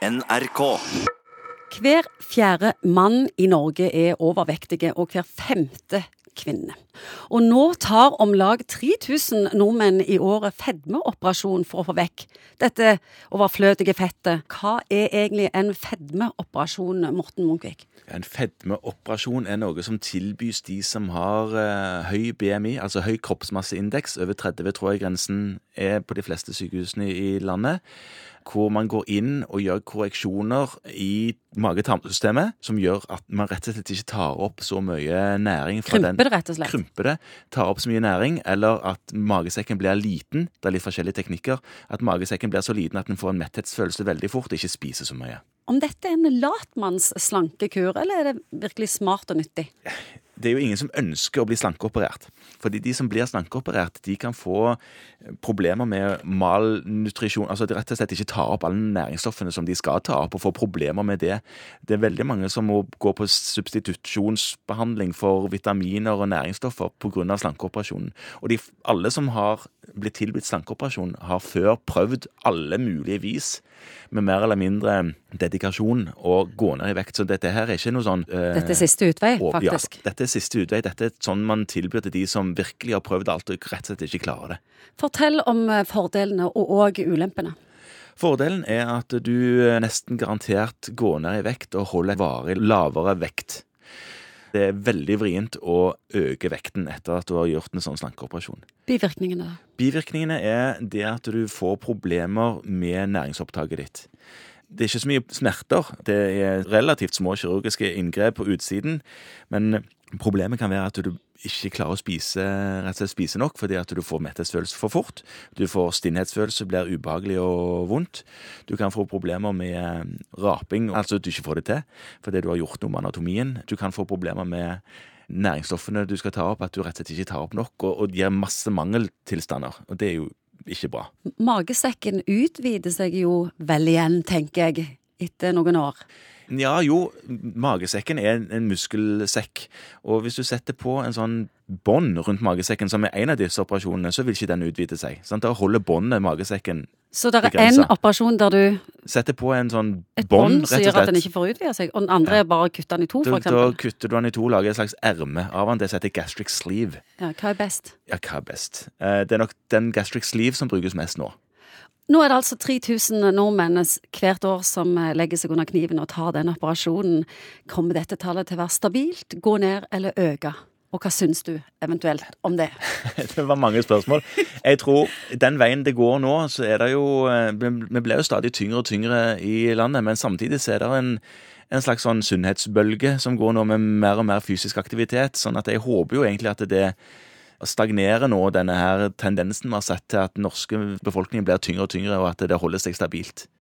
NRK. Hver fjerde mann i Norge er overvektige, og hver femte kvinne. Og nå tar om lag 3000 nordmenn i året fedmeoperasjon for å få vekk dette overflødige fettet. Hva er egentlig en fedmeoperasjon, Morten Munkvik? En fedmeoperasjon er noe som tilbys de som har eh, høy BMI, altså høy kroppsmasseindeks. Over 30 tror jeg grensen er på de fleste sykehusene i landet. Hvor man går inn og gjør korreksjoner i mage-tarmsystemet som gjør at man rett og slett ikke tar opp så mye næring. fra Krymper det, rett og slett? krymper det, tar opp så mye næring, eller at magesekken blir liten. Det er litt forskjellige teknikker. At magesekken blir så liten at den får en metthetsfølelse veldig fort og ikke spiser så mye. Om dette er en latmanns slankekur, eller er det virkelig smart og nyttig? Det er jo ingen som ønsker å bli slankeoperert. Fordi de som blir slankeoperert, de kan få problemer med malnutrisjon. Altså de rett og slett ikke tar opp alle næringsstoffene som de skal ta opp, og får problemer med det. Det er veldig mange som må gå på substitusjonsbehandling for vitaminer og næringsstoffer pga. slankeoperasjonen. Og de, alle som har blitt tilbudt slankeoperasjon, har før prøvd alle mulige vis med mer eller mindre dedikasjon å gå ned i vekt. Så dette her er ikke noe sånn eh, Dette er siste utvei, og- faktisk. Ja, dette er siste utvei. Dette er sånn man tilbyr til de som virkelig har prøvd alt og rett og slett ikke klarer det. Fortell om eh, fordelene og òg ulempene. Fordelen er at du eh, nesten garantert går ned i vekt og holder varig lavere vekt. Det er veldig vrient å øke vekten etter at du har gjort en sånn slankeoperasjon. Bivirkningene? Bivirkningene er det at du får problemer med næringsopptaket ditt. Det er ikke så mye smerter. Det er relativt små kirurgiske inngrep på utsiden. Men problemet kan være at du ikke klarer å spise, rett og slett spise nok fordi at du får metthetsfølelse for fort. Du får stinnhetsfølelse, blir ubehagelig og vondt. Du kan få problemer med eh, raping, altså at du ikke får det til fordi du har gjort noe med anatomien. Du kan få problemer med næringsstoffene du skal ta opp, at du rett og slett ikke tar opp nok, og, og gir masse mangeltilstander. Og det er jo ikke bra. Magesekken utvider seg jo vel igjen, tenker jeg, etter noen år. Ja, jo, magesekken er en- en muskelsekk, og hvis du setter på en sånn bånd rundt magesekken, som er en av disse operasjonene, så vil ikke den utvide seg. Sant? Da holder båndet magesekken Så det er én en operasjon der du Setter på en sånn bånd, rett og slett. Et bånd, som gjør at den ikke får utvide seg, og den andre er bare å kutte den i to, Da, for da kutter du den i to, lager et slags erme av den. Det heter gastric sleeve. Ja, hva er best? Ja, hva er best? Eh, Det er nok den gastric sleeve som brukes mest nå. Nå er det altså 3000 nordmenn hvert år som eh, legger seg under kniven og tar den operasjonen. Kommer dette tallet til å være stabilt, gå ned eller øke? Og hva syns du eventuelt om det? Det var mange spørsmål. Jeg tror den veien det går nå, så er det jo eh, Vi blir jo stadig tyngre og tyngre i landet, men samtidig så er det en, en slags sånn sunnhetsbølge som går nå med mer og mer fysisk aktivitet. Sånn at jeg håper jo egentlig at det stagnerer nå, denne her tendensen vi har sett til at den norske befolkningen blir tyngre og tyngre, og at det holder seg stabilt.